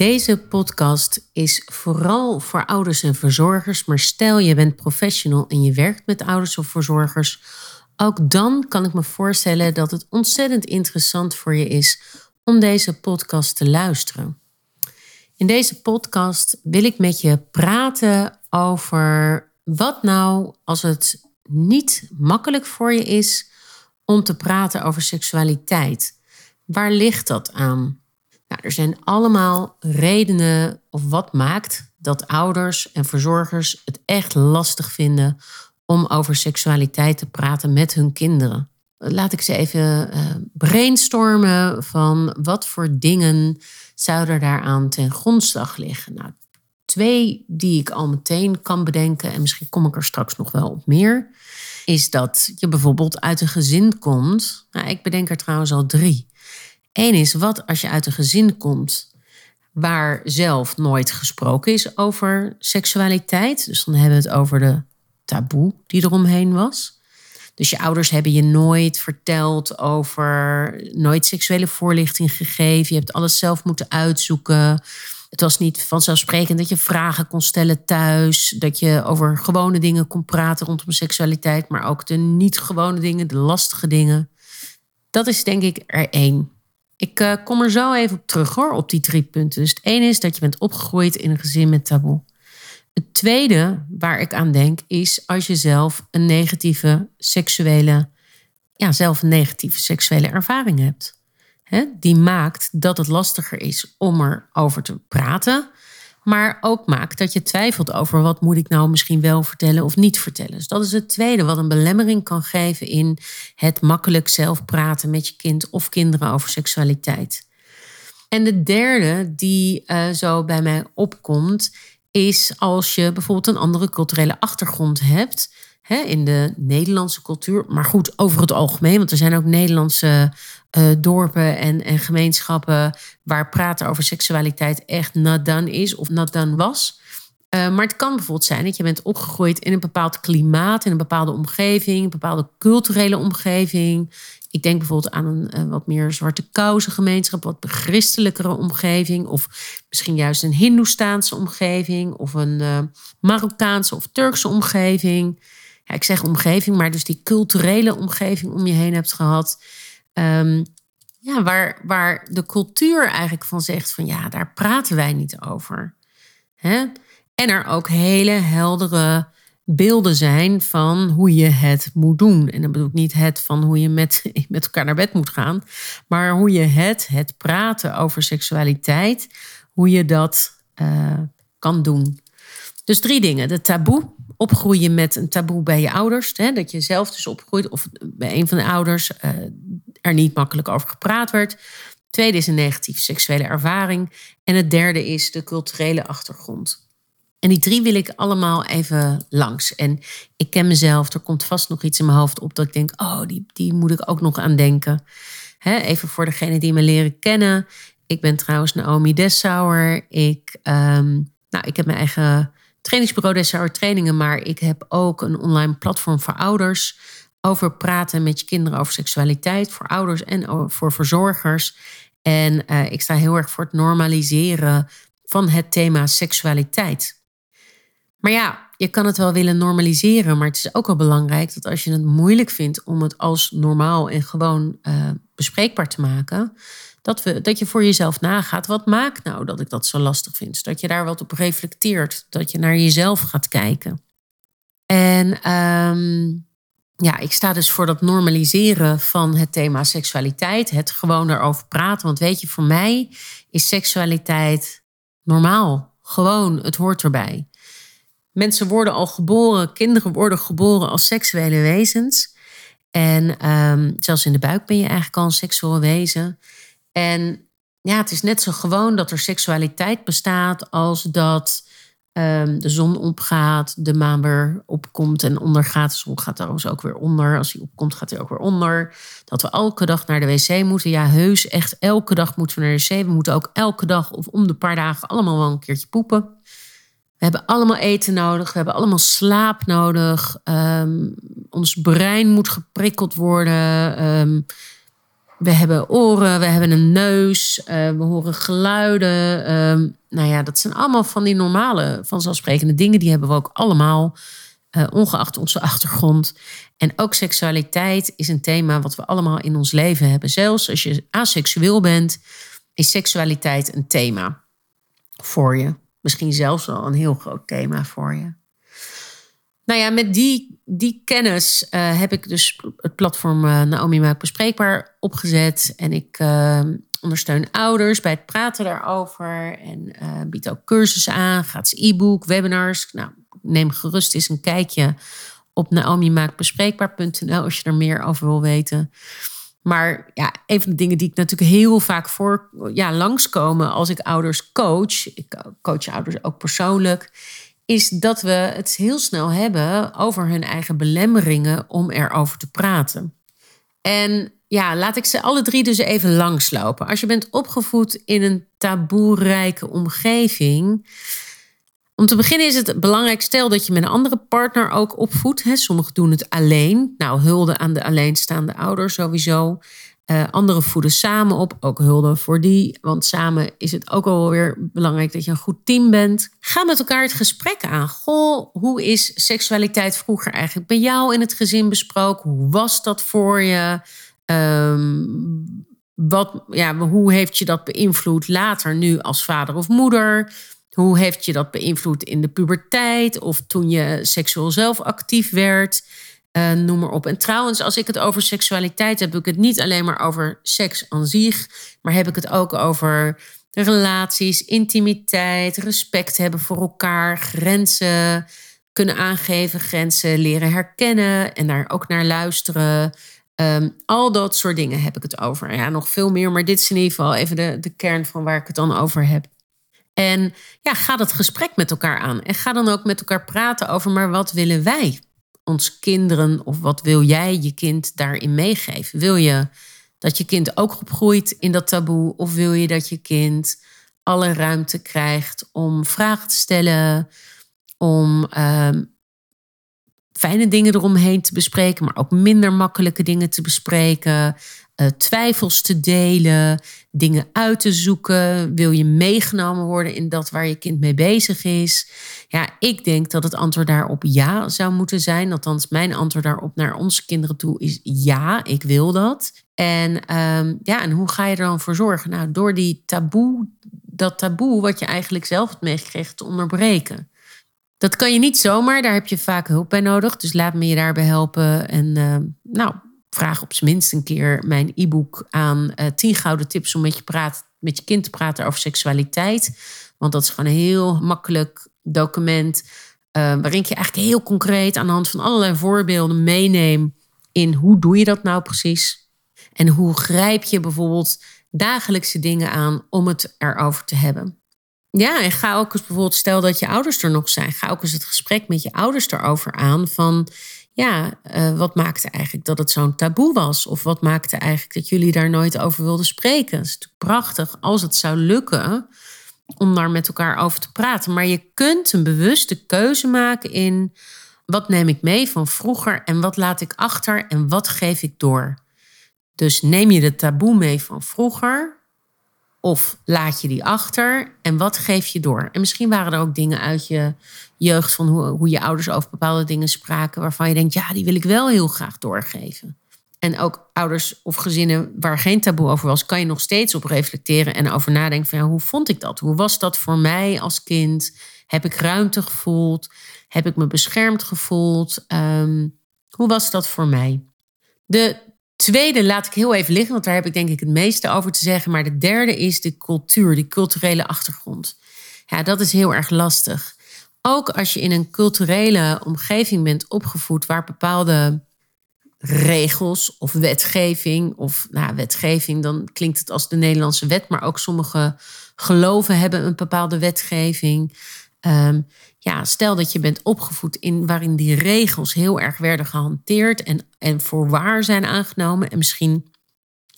Deze podcast is vooral voor ouders en verzorgers, maar stel je bent professional en je werkt met ouders of verzorgers, ook dan kan ik me voorstellen dat het ontzettend interessant voor je is om deze podcast te luisteren. In deze podcast wil ik met je praten over wat nou als het niet makkelijk voor je is om te praten over seksualiteit. Waar ligt dat aan? Nou, er zijn allemaal redenen of wat maakt dat ouders en verzorgers het echt lastig vinden om over seksualiteit te praten met hun kinderen. Laat ik ze even uh, brainstormen van wat voor dingen zouden daaraan ten grondslag liggen. Nou, twee die ik al meteen kan bedenken, en misschien kom ik er straks nog wel op meer, is dat je bijvoorbeeld uit een gezin komt. Nou, ik bedenk er trouwens al drie. Eén is wat als je uit een gezin komt waar zelf nooit gesproken is over seksualiteit. Dus dan hebben we het over de taboe die eromheen was. Dus je ouders hebben je nooit verteld over, nooit seksuele voorlichting gegeven. Je hebt alles zelf moeten uitzoeken. Het was niet vanzelfsprekend dat je vragen kon stellen thuis. Dat je over gewone dingen kon praten rondom seksualiteit. Maar ook de niet gewone dingen, de lastige dingen. Dat is denk ik er één. Ik uh, kom er zo even op terug hoor, op die drie punten. Dus het ene is dat je bent opgegroeid in een gezin met taboe. Het tweede waar ik aan denk is als je zelf een negatieve seksuele, ja, zelf een negatieve seksuele ervaring hebt. He, die maakt dat het lastiger is om erover te praten maar ook maakt dat je twijfelt over wat moet ik nou misschien wel vertellen of niet vertellen. Dus dat is het tweede wat een belemmering kan geven in het makkelijk zelf praten met je kind of kinderen over seksualiteit. En de derde die uh, zo bij mij opkomt, is als je bijvoorbeeld een andere culturele achtergrond hebt hè, in de Nederlandse cultuur. Maar goed, over het algemeen, want er zijn ook Nederlandse uh, dorpen en, en gemeenschappen waar praten over seksualiteit echt not is of not was. Uh, maar het kan bijvoorbeeld zijn dat je bent opgegroeid in een bepaald klimaat, in een bepaalde omgeving, een bepaalde culturele omgeving. Ik denk bijvoorbeeld aan een, een wat meer zwarte kousen gemeenschap, wat christelijkere omgeving. Of misschien juist een Hindoestaanse omgeving. Of een Marokkaanse of Turkse omgeving. Ja, ik zeg omgeving, maar dus die culturele omgeving om je heen hebt gehad. Um, ja, waar, waar de cultuur eigenlijk van zegt van ja, daar praten wij niet over. Hè? En er ook hele heldere beelden zijn van hoe je het moet doen. En dan bedoel ik niet het van hoe je met, met elkaar naar bed moet gaan, maar hoe je het, het praten over seksualiteit, hoe je dat uh, kan doen. Dus drie dingen. De taboe, opgroeien met een taboe bij je ouders. Hè, dat je zelf dus opgroeit of bij een van de ouders uh, er niet makkelijk over gepraat werd. Tweede is een negatieve seksuele ervaring. En het derde is de culturele achtergrond. En die drie wil ik allemaal even langs. En ik ken mezelf, er komt vast nog iets in mijn hoofd op dat ik denk, oh, die, die moet ik ook nog aan denken. even voor degene die me leren kennen. Ik ben trouwens Naomi Dessauer. Ik, um, nou, ik heb mijn eigen trainingsbureau Dessauer Trainingen, maar ik heb ook een online platform voor ouders over praten met je kinderen over seksualiteit, voor ouders en voor verzorgers. En uh, ik sta heel erg voor het normaliseren van het thema seksualiteit. Maar ja, je kan het wel willen normaliseren, maar het is ook wel belangrijk dat als je het moeilijk vindt om het als normaal en gewoon uh, bespreekbaar te maken. Dat, we, dat je voor jezelf nagaat, wat maakt nou dat ik dat zo lastig vind? Dat je daar wat op reflecteert, dat je naar jezelf gaat kijken. En ehm, ja, ik sta dus voor dat normaliseren van het thema seksualiteit. Het gewoon erover praten. Want weet je, voor mij is seksualiteit normaal. Gewoon, het hoort erbij. Mensen worden al geboren, kinderen worden geboren als seksuele wezens. En um, zelfs in de buik ben je eigenlijk al een seksueel wezen. En ja, het is net zo gewoon dat er seksualiteit bestaat als dat um, de zon opgaat, de maan weer opkomt en ondergaat. De zon gaat trouwens ook weer onder. Als hij opkomt, gaat hij ook weer onder. Dat we elke dag naar de wc moeten. Ja, heus, echt elke dag moeten we naar de wc. We moeten ook elke dag of om de paar dagen allemaal wel een keertje poepen. We hebben allemaal eten nodig. We hebben allemaal slaap nodig. Um, ons brein moet geprikkeld worden. Um, we hebben oren, we hebben een neus, uh, we horen geluiden. Um, nou ja, dat zijn allemaal van die normale, vanzelfsprekende dingen. Die hebben we ook allemaal, uh, ongeacht onze achtergrond. En ook seksualiteit is een thema wat we allemaal in ons leven hebben. Zelfs als je aseksueel bent, is seksualiteit een thema voor je. Misschien zelfs wel een heel groot thema voor je. Nou ja, met die, die kennis uh, heb ik dus het platform uh, Naomi Maak Bespreekbaar opgezet. En ik uh, ondersteun ouders bij het praten daarover. En bied ook cursussen aan, gratis e-book, webinars. Nou, neem gerust eens een kijkje op naomimaakbespreekbaar.nl als je er meer over wil weten. Maar ja, een van de dingen die ik natuurlijk heel vaak voor ja, langskomen als ik ouders coach. Ik coach ouders ook persoonlijk is dat we het heel snel hebben over hun eigen belemmeringen om erover te praten. En ja, laat ik ze alle drie dus even langslopen. Als je bent opgevoed in een taboerijke omgeving. Om te beginnen is het belangrijk, stel dat je met een andere partner ook opvoedt. Sommigen doen het alleen. Nou, hulde aan de alleenstaande ouder sowieso. Uh, anderen voeden samen op, ook hulde voor die. Want samen is het ook alweer belangrijk dat je een goed team bent. Ga met elkaar het gesprek aan. Goh, hoe is seksualiteit vroeger eigenlijk bij jou in het gezin besproken? Hoe was dat voor je? Um, wat, ja, hoe heeft je dat beïnvloed later nu als vader of moeder? Hoe heeft je dat beïnvloed in de puberteit of toen je seksueel zelf actief werd? Uh, noem maar op. En trouwens, als ik het over seksualiteit heb, heb ik het niet alleen maar over seks aan zich, maar heb ik het ook over relaties, intimiteit, respect hebben voor elkaar, grenzen kunnen aangeven, grenzen leren herkennen en daar ook naar luisteren. Um, al dat soort dingen heb ik het over. Ja, nog veel meer, maar dit is in ieder geval even de, de kern van waar ik het dan over heb. En ja, ga dat gesprek met elkaar aan. En ga dan ook met elkaar praten over, maar wat willen wij? Ons kinderen of wat wil jij je kind daarin meegeven? Wil je dat je kind ook opgroeit in dat taboe of wil je dat je kind alle ruimte krijgt om vragen te stellen, om ehm, fijne dingen eromheen te bespreken, maar ook minder makkelijke dingen te bespreken, uh, twijfels te delen, dingen uit te zoeken? Wil je meegenomen worden in dat waar je kind mee bezig is? Ja, ik denk dat het antwoord daarop ja zou moeten zijn. Althans, mijn antwoord daarop naar onze kinderen toe is ja, ik wil dat. En, um, ja, en hoe ga je er dan voor zorgen? Nou, door die taboe, dat taboe wat je eigenlijk zelf hebt meegekregen te onderbreken. Dat kan je niet zomaar, daar heb je vaak hulp bij nodig. Dus laat me je daarbij helpen. En uh, nou, vraag op zijn minst een keer mijn e-book aan uh, 10 gouden tips om met je, praat, met je kind te praten over seksualiteit. Want dat is gewoon een heel makkelijk document. Uh, waarin ik je eigenlijk heel concreet aan de hand van allerlei voorbeelden meeneem in hoe doe je dat nou precies? En hoe grijp je bijvoorbeeld dagelijkse dingen aan om het erover te hebben? Ja, en ga ook eens bijvoorbeeld, stel dat je ouders er nog zijn, ga ook eens het gesprek met je ouders erover aan. Van ja, uh, wat maakte eigenlijk dat het zo'n taboe was? Of wat maakte eigenlijk dat jullie daar nooit over wilden spreken? Het is natuurlijk prachtig als het zou lukken om daar met elkaar over te praten. Maar je kunt een bewuste keuze maken in wat neem ik mee van vroeger en wat laat ik achter en wat geef ik door. Dus neem je de taboe mee van vroeger of laat je die achter en wat geef je door? En misschien waren er ook dingen uit je jeugd van hoe, hoe je ouders over bepaalde dingen spraken waarvan je denkt, ja, die wil ik wel heel graag doorgeven. En ook ouders of gezinnen waar geen taboe over was, kan je nog steeds op reflecteren en over nadenken van ja, hoe vond ik dat? Hoe was dat voor mij als kind? Heb ik ruimte gevoeld? Heb ik me beschermd gevoeld? Ehm, hoe was dat voor mij? De tweede laat ik heel even liggen, want daar heb ik denk ik het meeste over te zeggen. Maar de derde is de cultuur, die culturele achtergrond. Ja, dat is heel erg lastig. Ook als je in een culturele omgeving bent opgevoed waar bepaalde regels of wetgeving, of nou, wetgeving, dan klinkt het als de Nederlandse wet, maar ook sommige geloven hebben een bepaalde wetgeving. Um, ja, stel dat je bent opgevoed in waarin die regels heel erg werden gehanteerd en, en voor waar zijn aangenomen. En misschien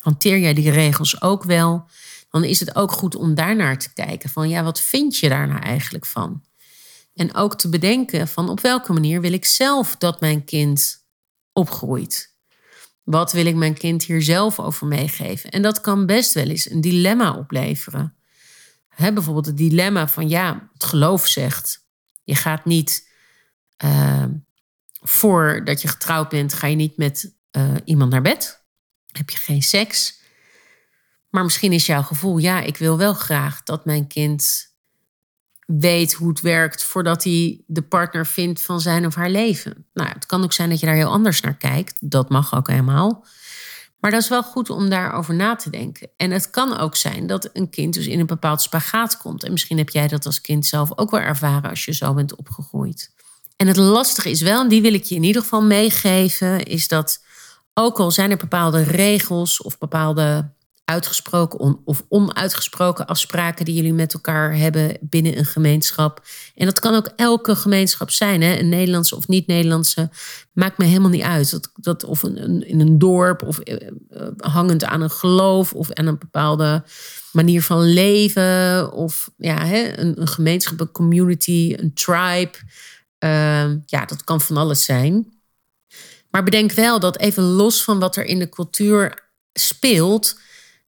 hanteer jij die regels ook wel. Dan is het ook goed om daarnaar te kijken. Van ja, wat vind je daar nou eigenlijk van? En ook te bedenken van op welke manier wil ik zelf dat mijn kind opgroeit? Wat wil ik mijn kind hier zelf over meegeven? En dat kan best wel eens een dilemma opleveren. He, bijvoorbeeld het dilemma van ja, het geloof zegt je gaat niet uh, voordat je getrouwd bent, ga je niet met uh, iemand naar bed. Heb je geen seks. Maar misschien is jouw gevoel, ja, ik wil wel graag dat mijn kind weet hoe het werkt voordat hij de partner vindt van zijn of haar leven. Nou, het kan ook zijn dat je daar heel anders naar kijkt. Dat mag ook helemaal. Maar dat is wel goed om daarover na te denken. En het kan ook zijn dat een kind dus in een bepaald spagaat komt. En misschien heb jij dat als kind zelf ook wel ervaren als je zo bent opgegroeid. En het lastige is wel, en die wil ik je in ieder geval meegeven, is dat ook al zijn er bepaalde regels of bepaalde uitgesproken of onuitgesproken afspraken die jullie met elkaar hebben binnen een gemeenschap. En dat kan ook elke gemeenschap zijn, hè? een Nederlandse of niet-Nederlandse. Maakt me helemaal niet uit. Dat, dat, of een, in een dorp, of eh, eh, hangend aan een geloof, of aan een bepaalde manier van leven. Of ja, hè? Een, een gemeenschap, een community, een tribe. Uh, ja, dat kan van alles zijn. Maar bedenk wel dat even los van wat er in de cultuur speelt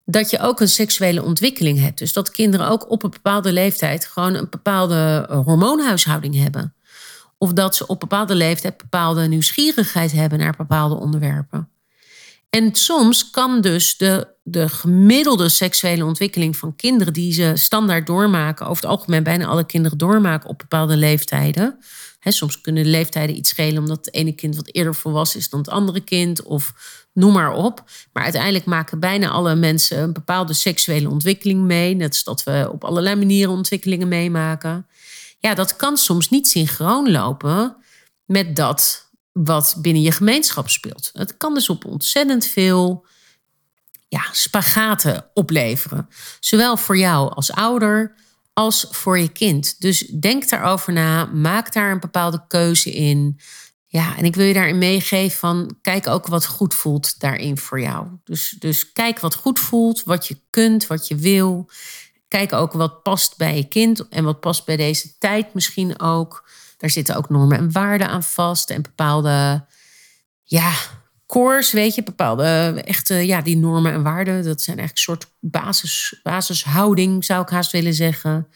dat je ook een seksuele ontwikkeling hebt. Dus dat kinderen ook op een bepaalde leeftijd gewoon een bepaalde eh, hormoonhuishouding hebben. Of dat ze op bepaalde leeftijd bepaalde nieuwsgierigheid hebben naar bepaalde onderwerpen. En soms kan dus de, de gemiddelde seksuele ontwikkeling van kinderen, die ze standaard doormaken, over het algemeen bijna alle kinderen doormaken op bepaalde leeftijden. soms kunnen de leeftijden iets schelen omdat het ene kind wat eerder volwassen is dan het andere kind. Of noem maar op. Maar uiteindelijk maken bijna alle mensen een bepaalde seksuele ontwikkeling mee. Net als dat we op allerlei manieren ontwikkelingen meemaken. Ja, dat kan soms niet synchroon lopen met dat wat binnen je gemeenschap speelt. Het kan dus op ontzettend veel ja, spagaten opleveren. Zowel voor jou als ouder als voor je kind. Dus denk daarover na, maak daar een bepaalde keuze in. Ja, en ik wil je daarin meegeven van kijk ook wat goed voelt daarin voor jou. Dus, dus kijk wat goed voelt, wat je kunt, wat je wil. Kijk ook wat past bij je kind en wat past bij deze tijd misschien ook. Daar zitten ook normen en waarden aan vast en bepaalde, ja, cores, weet je, bepaalde echte, ja, die normen en waarden. Dat zijn eigenlijk een soort basis, basishouding, zou ik haast willen zeggen.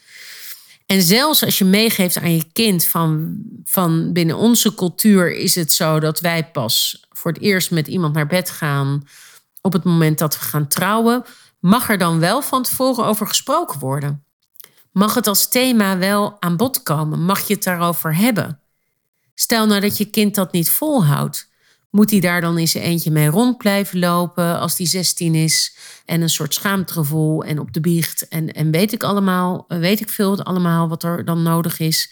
En zelfs als je meegeeft aan je kind van, van binnen onze cultuur is het zo dat wij pas voor het eerst met iemand naar bed gaan op het moment dat we gaan trouwen, mag er dan wel van tevoren over gesproken worden. Mag het als thema wel aan bod komen? Mag je het daarover hebben? Stel nou dat je kind dat niet volhoudt. Moet hij daar dan in zijn eentje mee rond blijven lopen als hij 16 is? En een soort schaamtegevoel en op de biecht. En, en weet ik allemaal, weet ik veel allemaal wat er dan nodig is.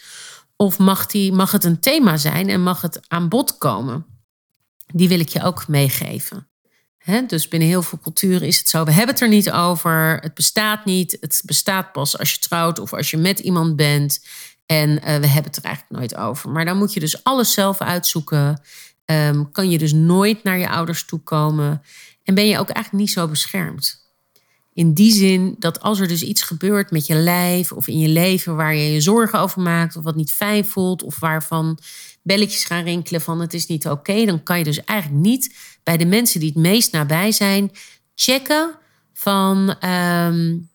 Of mag, die, mag het een thema zijn en mag het aan bod komen? Die wil ik je ook meegeven. dus binnen heel veel culturen is het zo: we hebben het er niet over. Het bestaat niet. Het bestaat pas als je trouwt of als je met iemand bent. En uh, we hebben het er eigenlijk nooit over. Maar dan moet je dus alles zelf uitzoeken. Um, kan je dus nooit naar je ouders toe komen. En ben je ook eigenlijk niet zo beschermd. In die zin dat als er dus iets gebeurt met je lijf of in je leven waar je je zorgen over maakt of wat niet fijn voelt of waarvan belletjes gaan rinkelen van het is niet oké, dan kan je dus eigenlijk niet bij de mensen die het meest nabij zijn checken van um,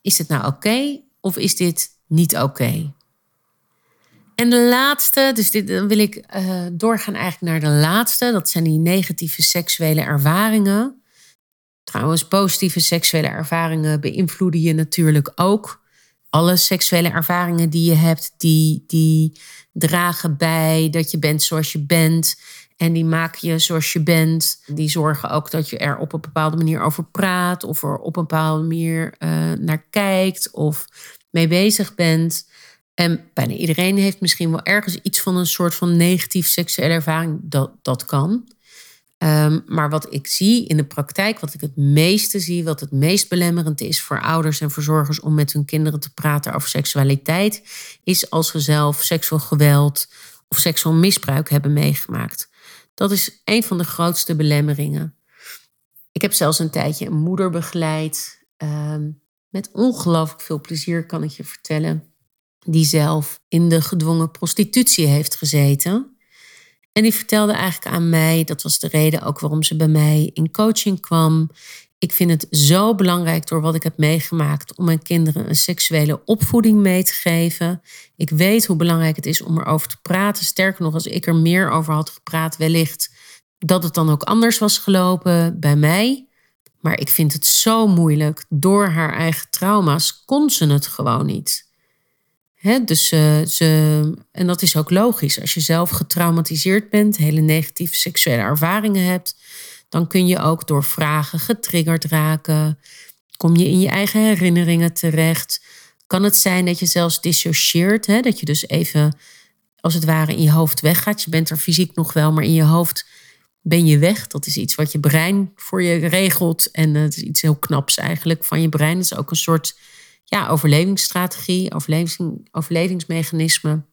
is het nou oké of is dit niet oké? En de laatste, dus dit, dan wil ik uh, doorgaan eigenlijk naar de laatste. Dat zijn die negatieve seksuele ervaringen. Trouwens, positieve seksuele ervaringen beïnvloeden je natuurlijk ook. Alle seksuele ervaringen die je hebt, die, die dragen bij dat je bent zoals je bent. En die maken je zoals je bent. Die zorgen ook dat je er op een bepaalde manier over praat. Of er op een bepaalde manier uh, naar kijkt. Of mee bezig bent. En bijna iedereen heeft misschien wel ergens iets van een soort van negatief seksuele ervaring. Dat, dat kan. Um, maar wat ik zie in de praktijk, wat ik het meeste zie, wat het meest belemmerend is voor ouders en verzorgers om met hun kinderen te praten over seksualiteit, is als ze zelf seksueel geweld of seksueel misbruik hebben meegemaakt. Dat is een van de grootste belemmeringen. Ik heb zelfs een tijdje een moeder begeleid. Um, met ongelooflijk veel plezier kan ik je vertellen. Die zelf in de gedwongen prostitutie heeft gezeten. En die vertelde eigenlijk aan mij, dat was de reden ook waarom ze bij mij in coaching kwam. Ik vind het zo belangrijk door wat ik heb meegemaakt om mijn kinderen een seksuele opvoeding mee te geven. Ik weet hoe belangrijk het is om erover te praten. Sterker nog, als ik er meer over had gepraat, wellicht dat het dan ook anders was gelopen bij mij. Maar ik vind het zo moeilijk. Door haar eigen trauma's kon ze het gewoon niet. Dus uh, ze, en dat is ook logisch. Als je zelf getraumatiseerd bent, hele negatieve seksuele ervaringen hebt, dan kun je ook door vragen getriggerd raken. Kom je in je eigen herinneringen terecht. Kan het zijn dat je zelfs dissocieert, dat je dus even als het ware in je hoofd weggaat. Je bent er fysiek nog wel, maar in je hoofd ben je weg. Dat is iets wat je brein voor je regelt. En het is iets heel knaps eigenlijk van je brein. Het is ook een soort ja, overlevingsstrategie, overleving, overlevingsmechanisme.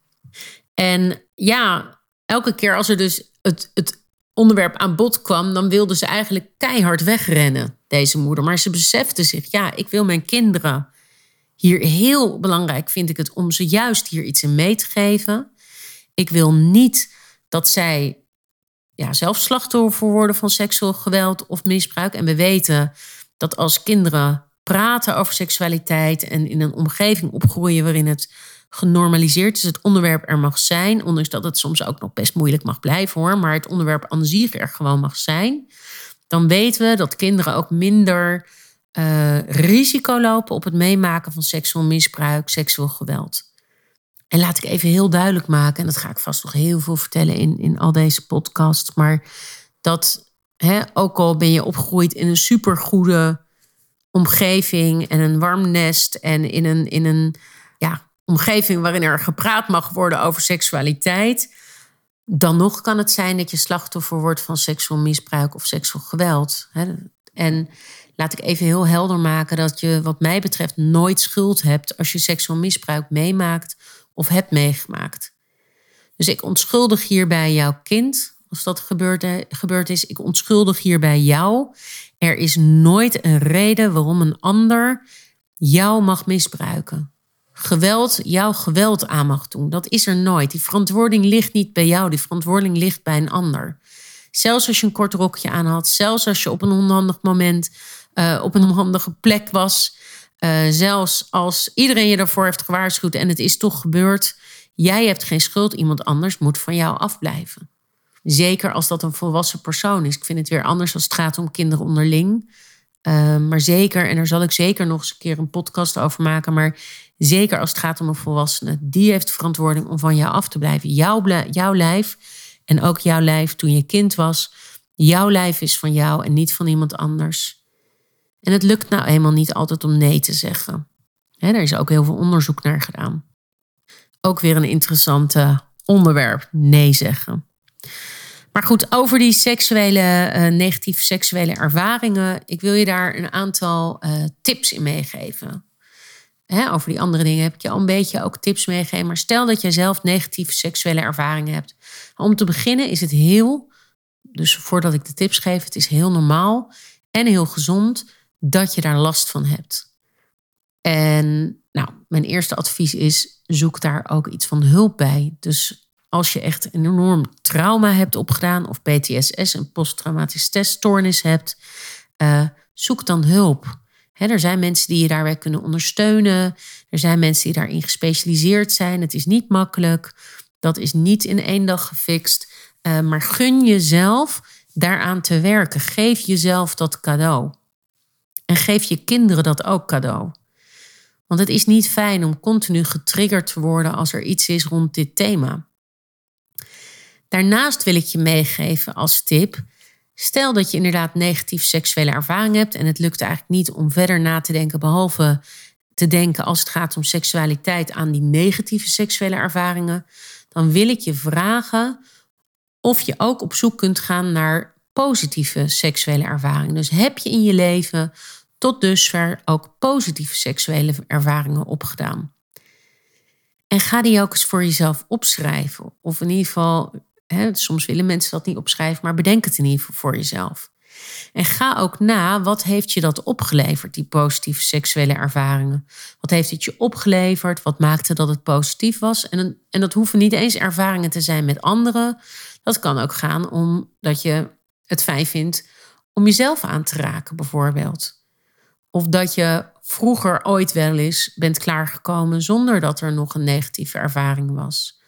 En ja, elke keer als er dus het, het onderwerp aan bod kwam, dan wilde ze eigenlijk keihard wegrennen, deze moeder. Maar ze besefte zich, ja, ik wil mijn kinderen hier heel belangrijk vind ik het om ze juist hier iets in mee te geven. Ik wil niet dat zij ja, zelf slachtoffer worden van seksueel geweld of misbruik. En we weten dat als kinderen praten over seksualiteit en in een omgeving opgroeien waarin het genormaliseerd is, het onderwerp er mag zijn, ondanks dat het soms ook nog best moeilijk mag blijven hoor, maar het onderwerp aan er gewoon mag zijn, dan weten we dat kinderen ook minder uh, risico lopen op het meemaken van seksueel misbruik, seksueel geweld. En laat ik even heel duidelijk maken, en dat ga ik vast nog heel veel vertellen in, in al deze podcasts, maar dat ook al ben je opgegroeid in een supergoede omgeving en een warm nest en in een, in een ja, omgeving waarin er gepraat mag worden over seksualiteit, dan nog kan het zijn dat je slachtoffer wordt van seksueel misbruik of seksueel geweld. En laat ik even heel helder maken dat je, wat mij betreft, nooit schuld hebt als je seksueel misbruik meemaakt of hebt meegemaakt. Dus ik onschuldig hierbij jouw kind, als dat gebeurd, gebeurd is. Ik onschuldig hierbij jou. Er is nooit een reden waarom een ander jou mag misbruiken. Geweld, jouw geweld aan mag doen. Dat is er nooit. Die verantwoording ligt niet bij jou, die verantwoording ligt bij een ander. Zelfs als je een kort rokje aan had, zelfs als je op een onhandig moment uh, op een onhandige plek was, uh, zelfs als iedereen je daarvoor heeft gewaarschuwd en het is toch gebeurd, jij hebt geen schuld, iemand anders moet van jou afblijven. Zeker als dat een volwassen persoon is. Ik vind het weer anders als het gaat om kinderen onderling. Uh, maar zeker, en daar zal ik zeker nog eens een keer een podcast over maken. Maar zeker als het gaat om een volwassene, die heeft verantwoording om van jou af te blijven. Jouw, jouw lijf en ook jouw lijf toen je kind was. Jouw lijf is van jou en niet van iemand anders. En het lukt nou eenmaal niet altijd om nee te zeggen. He, daar is ook heel veel onderzoek naar gedaan. Ook weer een interessante onderwerp, nee zeggen. Maar goed, over die seksuele, uh, negatieve seksuele ervaringen. Ik wil je daar een aantal uh, tips in meegeven. Hè, over die andere dingen heb ik je al een beetje ook tips meegegeven. Maar stel dat jij zelf negatieve seksuele ervaringen hebt. Om te beginnen is het heel, dus voordat ik de tips geef, het is heel normaal en heel gezond dat je daar last van hebt. En nou, mijn eerste advies is: zoek daar ook iets van hulp bij. Dus als je echt een enorm trauma hebt opgedaan, of PTSS, een posttraumatische teststoornis hebt, uh, zoek dan hulp. er zijn mensen die je daarbij kunnen ondersteunen. Er zijn mensen die daarin gespecialiseerd zijn. Het is niet makkelijk. Dat is niet in één dag gefixt. Uh, maar gun jezelf daaraan te werken. Geef jezelf dat cadeau. En geef je kinderen dat ook cadeau. Want het is niet fijn om continu getriggerd te worden als er iets is rond dit thema. Daarnaast wil ik je meegeven als tip. Stel dat je inderdaad negatief seksuele ervaring hebt en het lukt eigenlijk niet om verder na te denken, behalve te denken als het gaat om seksualiteit aan die negatieve seksuele ervaringen, dan wil ik je vragen of je ook op zoek kunt gaan naar positieve seksuele ervaringen. Dus heb je in je leven tot dusver ook positieve seksuele ervaringen opgedaan? En ga die ook eens voor jezelf opschrijven. Of in ieder geval, soms willen mensen dat niet opschrijven, maar bedenk het in ieder geval voor jezelf. En ga ook na, wat heeft je dat opgeleverd, die positieve seksuele ervaringen? Wat heeft het je opgeleverd? Wat maakte dat het positief was? En, en dat hoeven niet eens ervaringen te zijn met anderen. Dat kan ook gaan om dat je het fijn vindt om jezelf aan te raken, bijvoorbeeld. Of dat je vroeger ooit wel eens bent klaargekomen zonder dat er nog een negatieve ervaring was.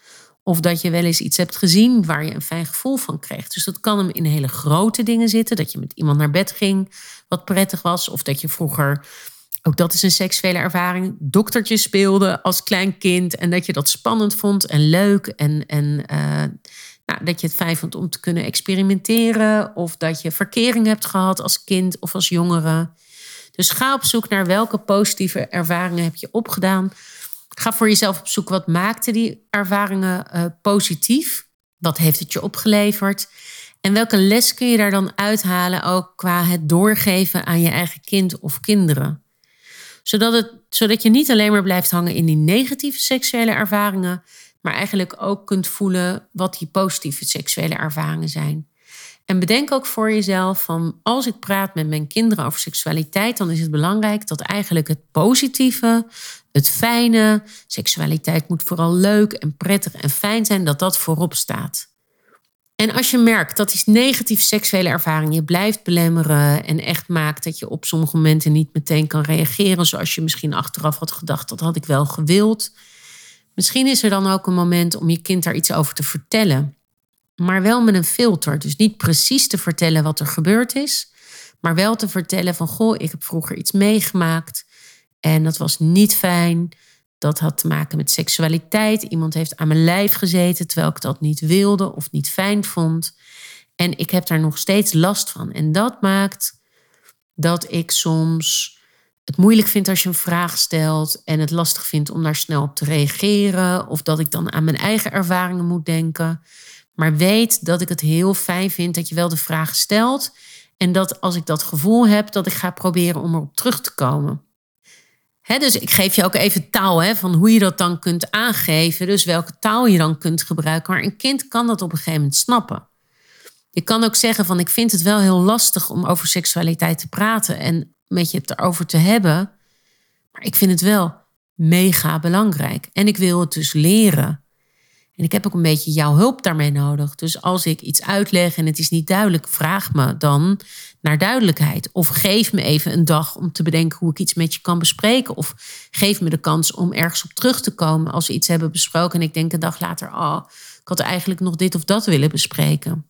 Of dat je wel eens iets hebt gezien waar je een fijn gevoel van kreeg. Dus dat kan hem in hele grote dingen zitten. Dat je met iemand naar bed ging wat prettig was. Of dat je vroeger, ook dat is een seksuele ervaring, doktertje speelde als klein kind. En dat je dat spannend vond en leuk. En, en uh, nou, dat je het fijn vond om te kunnen experimenteren. Of dat je verkering hebt gehad als kind of als jongere. Dus ga op zoek naar welke positieve ervaringen heb je opgedaan. Ga voor jezelf op zoek wat maakte die ervaringen uh, positief. Wat heeft het je opgeleverd? En welke les kun je daar dan uithalen ook qua het doorgeven aan je eigen kind of kinderen? Zodat, het, zodat je niet alleen maar blijft hangen in die negatieve seksuele ervaringen, maar eigenlijk ook kunt voelen wat die positieve seksuele ervaringen zijn. En bedenk ook voor jezelf van als ik praat met mijn kinderen over seksualiteit, dan is het belangrijk dat eigenlijk het positieve, het fijne, seksualiteit moet vooral leuk en prettig en fijn zijn, dat dat voorop staat. En als je merkt dat die negatieve seksuele ervaring je blijft belemmeren en echt maakt dat je op sommige momenten niet meteen kan reageren zoals je misschien achteraf had gedacht, dat had ik wel gewild. Misschien is er dan ook een moment om je kind daar iets over te vertellen maar wel met een filter. Dus niet precies te vertellen wat er gebeurd is, maar wel te vertellen van goh, ik heb vroeger iets meegemaakt en dat was niet fijn. Dat had te maken met seksualiteit. Iemand heeft aan mijn lijf gezeten terwijl ik dat niet wilde of niet fijn vond. En ik heb daar nog steeds last van. En dat maakt dat ik soms het moeilijk vind als je een vraag stelt en het lastig vind om daar snel op te reageren. Of dat ik dan aan mijn eigen ervaringen moet denken. Maar weet dat ik het heel fijn vind dat je wel de vraag stelt. En dat als ik dat gevoel heb, dat ik ga proberen om erop terug te komen. Dus ik geef je ook even taal van hoe je dat dan kunt aangeven. Dus welke taal je dan kunt gebruiken. Maar een kind kan dat op een gegeven moment snappen. Je kan ook zeggen van ik vind het wel heel lastig om over seksualiteit te praten en met je het erover te hebben. Maar ik vind het wel mega belangrijk. En ik wil het dus leren. En ik heb ook een beetje jouw hulp daarmee nodig. Dus als ik iets uitleg en het is niet duidelijk, vraag me dan naar duidelijkheid. Of geef me even een dag om te bedenken hoe ik iets met je kan bespreken. Of geef me de kans om ergens op terug te komen als we iets hebben besproken. En ik denk een dag later, oh, ik had eigenlijk nog dit of dat willen bespreken.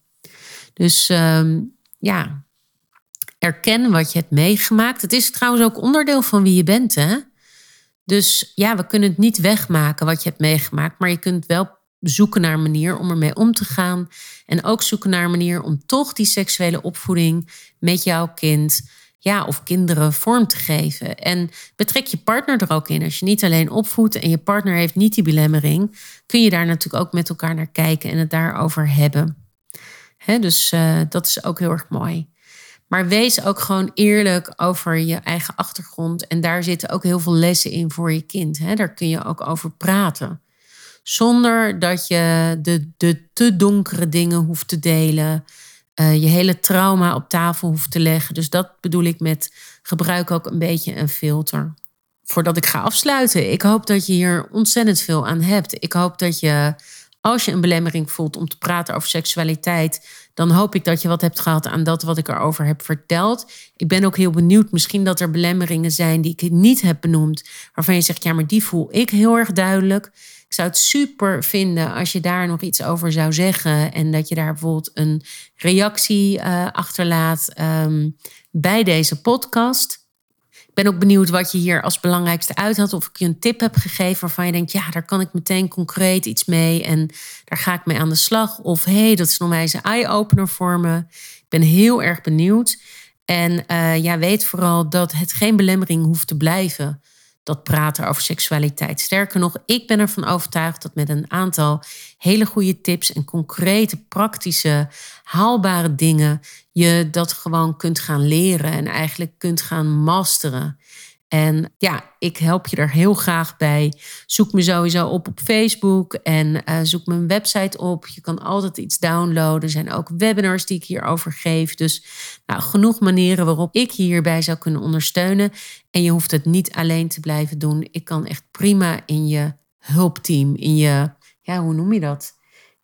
Dus ehm, ja, erken wat je hebt meegemaakt. Het is trouwens ook onderdeel van wie je bent, hè? Dus ja, we kunnen het niet wegmaken wat je hebt meegemaakt, maar je kunt wel zoeken naar een manier om ermee om te gaan. En ook zoeken naar een manier om toch die seksuele opvoeding met jouw kind ja, of kinderen vorm te geven. En betrek je partner er ook in. Als je niet alleen opvoedt en je partner heeft niet die belemmering, kun je daar natuurlijk ook met elkaar naar kijken en het daarover hebben. dus uh, dat is ook heel erg mooi. Maar wees ook gewoon eerlijk over je eigen achtergrond. En daar zitten ook heel veel lessen in voor je kind. He, daar kun je ook over praten. Zonder dat je de, de te donkere dingen hoeft te delen. Uh, je hele trauma op tafel hoeft te leggen. Dus dat bedoel ik met gebruik ook een beetje een filter. Voordat ik ga afsluiten, ik hoop dat je hier ontzettend veel aan hebt. Ik hoop dat je als je een belemmering voelt om te praten over seksualiteit, dan hoop ik dat je wat hebt gehad aan dat wat ik erover heb verteld. Ik ben ook heel benieuwd, misschien dat er belemmeringen zijn die ik niet heb benoemd, waarvan je zegt, ja, maar die voel ik heel erg duidelijk. Ik zou het super vinden als je daar nog iets over zou zeggen en dat je daar bijvoorbeeld een reactie uh, achterlaat um, bij deze podcast. Ik ben ook benieuwd wat je hier als belangrijkste uit had. Of ik je een tip heb gegeven waarvan je denkt, ja, daar kan ik meteen concreet iets mee en daar ga ik mee aan de slag. Of hé, hey, dat is nog mij een eye-opener voor me. Ik ben heel erg benieuwd. En uh, ja, weet vooral dat het geen belemmering hoeft te blijven dat praten over seksualiteit. Sterker nog, ik ben ervan overtuigd dat met een aantal hele goede tips en concrete, praktische, haalbare dingen je dat gewoon kunt gaan leren en eigenlijk kunt gaan masteren. En ja, ik help je er heel graag bij. Zoek me sowieso op op Facebook en uh, zoek mijn website op. Je kan altijd iets downloaden. Er zijn ook webinars die ik hierover geef. Dus nou, genoeg manieren waarop ik je hierbij zou kunnen ondersteunen. En je hoeft het niet alleen te blijven doen. Ik kan echt prima in je hulpteam, in je, ja, hoe noem je dat?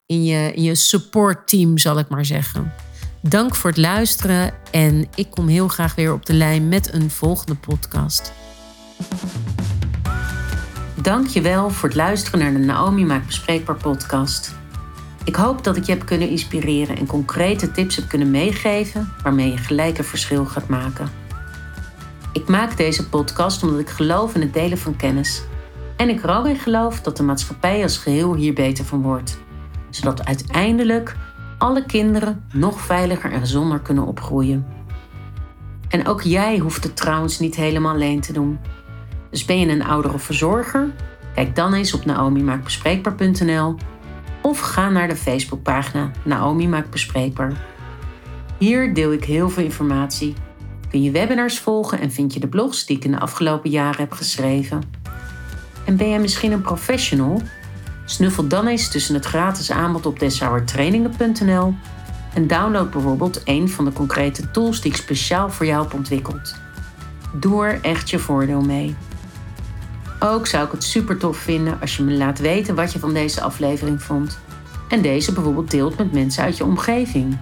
In je, in je supportteam, zal ik maar zeggen. Dank voor het luisteren en ik kom heel graag weer op de lijn met een volgende podcast. Dank je wel voor het luisteren naar de Naomi Maakt Bespreekbaar podcast. Ik hoop dat ik je heb kunnen inspireren en concrete tips heb kunnen meegeven waarmee je gelijk een verschil gaat maken. Ik maak deze podcast omdat ik geloof in het delen van kennis. En ik er ook in geloof dat de maatschappij als geheel hier beter van wordt. Zodat uiteindelijk alle kinderen nog veiliger en gezonder kunnen opgroeien. En ook jij hoeft het trouwens niet helemaal alleen te doen. Dus ben je een ouder of verzorger? Kijk dan eens op naomimaakbespreekbaar.nl of ga naar de Facebookpagina Naomi Maakt Bespreekbaar. Hier deel ik heel veel informatie. Kun je webinars volgen en vind je de blogs die ik in de afgelopen jaren heb geschreven. En ben jij misschien een professional Snuffel dan eens tussen het gratis aanbod op deshouwertrainingen.nl en download bijvoorbeeld een van de concrete tools die ik speciaal voor jou heb ontwikkeld. Doe er echt je voordeel mee. Ook zou ik het super tof vinden als je me laat weten wat je van deze aflevering vond en deze bijvoorbeeld deelt met mensen uit je omgeving.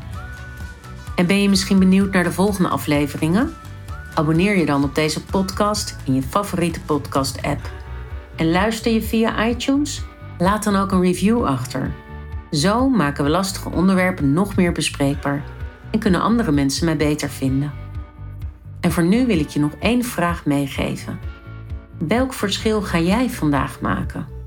En ben je misschien benieuwd naar de volgende afleveringen? Abonneer je dan op deze podcast in je favoriete podcast-app. En luister je via iTunes? Laat dan ook een review achter. Zo maken we lastige onderwerpen nog meer bespreekbaar en kunnen andere mensen mij beter vinden. En voor nu wil ik je nog één vraag meegeven. Welk verschil ga jij vandaag maken?